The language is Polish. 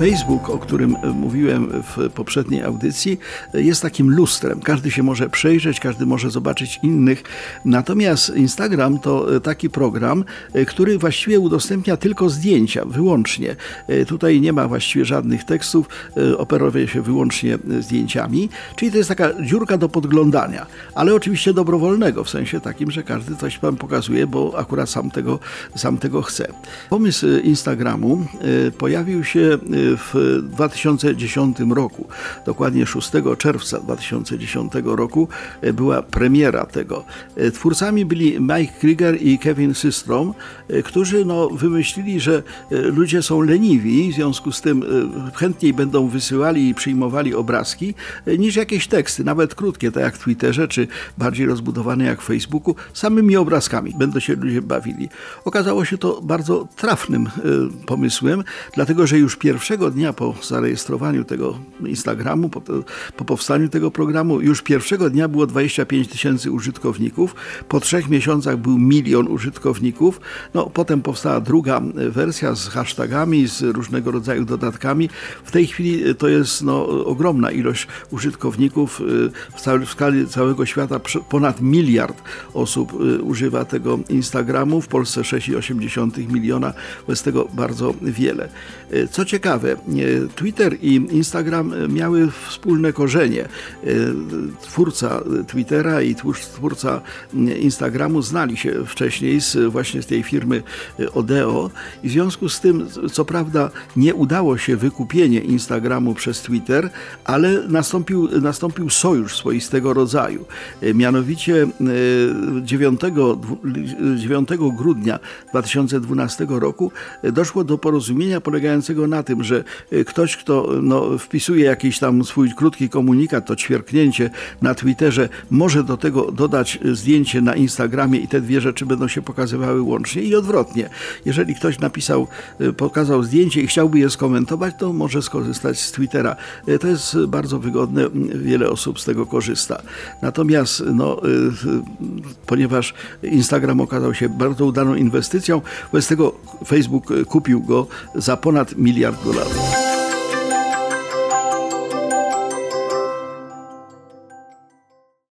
Facebook, o którym mówiłem w poprzedniej audycji, jest takim lustrem. Każdy się może przejrzeć, każdy może zobaczyć innych. Natomiast Instagram to taki program, który właściwie udostępnia tylko zdjęcia, wyłącznie. Tutaj nie ma właściwie żadnych tekstów, operuje się wyłącznie zdjęciami, czyli to jest taka dziurka do podglądania, ale oczywiście dobrowolnego, w sensie takim, że każdy coś Wam pokazuje, bo akurat sam tego, sam tego chce. Pomysł Instagramu pojawił się w 2010 roku, dokładnie 6 czerwca 2010 roku e, była premiera tego. E, twórcami byli Mike Krieger i Kevin Systrom, e, którzy no, wymyślili, że ludzie są leniwi, w związku z tym chętniej będą wysyłali i przyjmowali obrazki niż jakieś teksty, nawet krótkie, tak jak w Twitterze, czy bardziej rozbudowane jak w Facebooku, samymi obrazkami będą się ludzie bawili. Okazało się to bardzo trafnym pomysłem, dlatego że już pierwszego Dnia po zarejestrowaniu tego Instagramu, po, po powstaniu tego programu, już pierwszego dnia było 25 tysięcy użytkowników, po trzech miesiącach był milion użytkowników, no potem powstała druga wersja z hashtagami, z różnego rodzaju dodatkami. W tej chwili e, to jest no, ogromna ilość użytkowników e, w, w skali całego świata, ponad miliard osób e, używa tego Instagramu, w Polsce 6,8 miliona, wobec tego bardzo wiele. Co ciekawe, Twitter i Instagram miały wspólne korzenie. Twórca Twittera i twórca Instagramu znali się wcześniej z, właśnie z tej firmy Odeo i w związku z tym, co prawda, nie udało się wykupienie Instagramu przez Twitter, ale nastąpił, nastąpił sojusz swoistego rodzaju. Mianowicie 9, 9 grudnia 2012 roku doszło do porozumienia polegającego na tym, że Y, ktoś, kto no, wpisuje jakiś tam swój krótki komunikat, to ćwierknięcie na Twitterze, może do tego dodać zdjęcie na Instagramie i te dwie rzeczy będą się pokazywały łącznie i odwrotnie. Jeżeli ktoś napisał, y, pokazał zdjęcie i chciałby je skomentować, to może skorzystać z Twittera. Y, to jest bardzo wygodne, wiele osób z tego korzysta. Natomiast no, ponieważ Instagram okazał się bardzo udaną inwestycją, wobec tego Facebook kupił go za ponad miliard dolarów. level.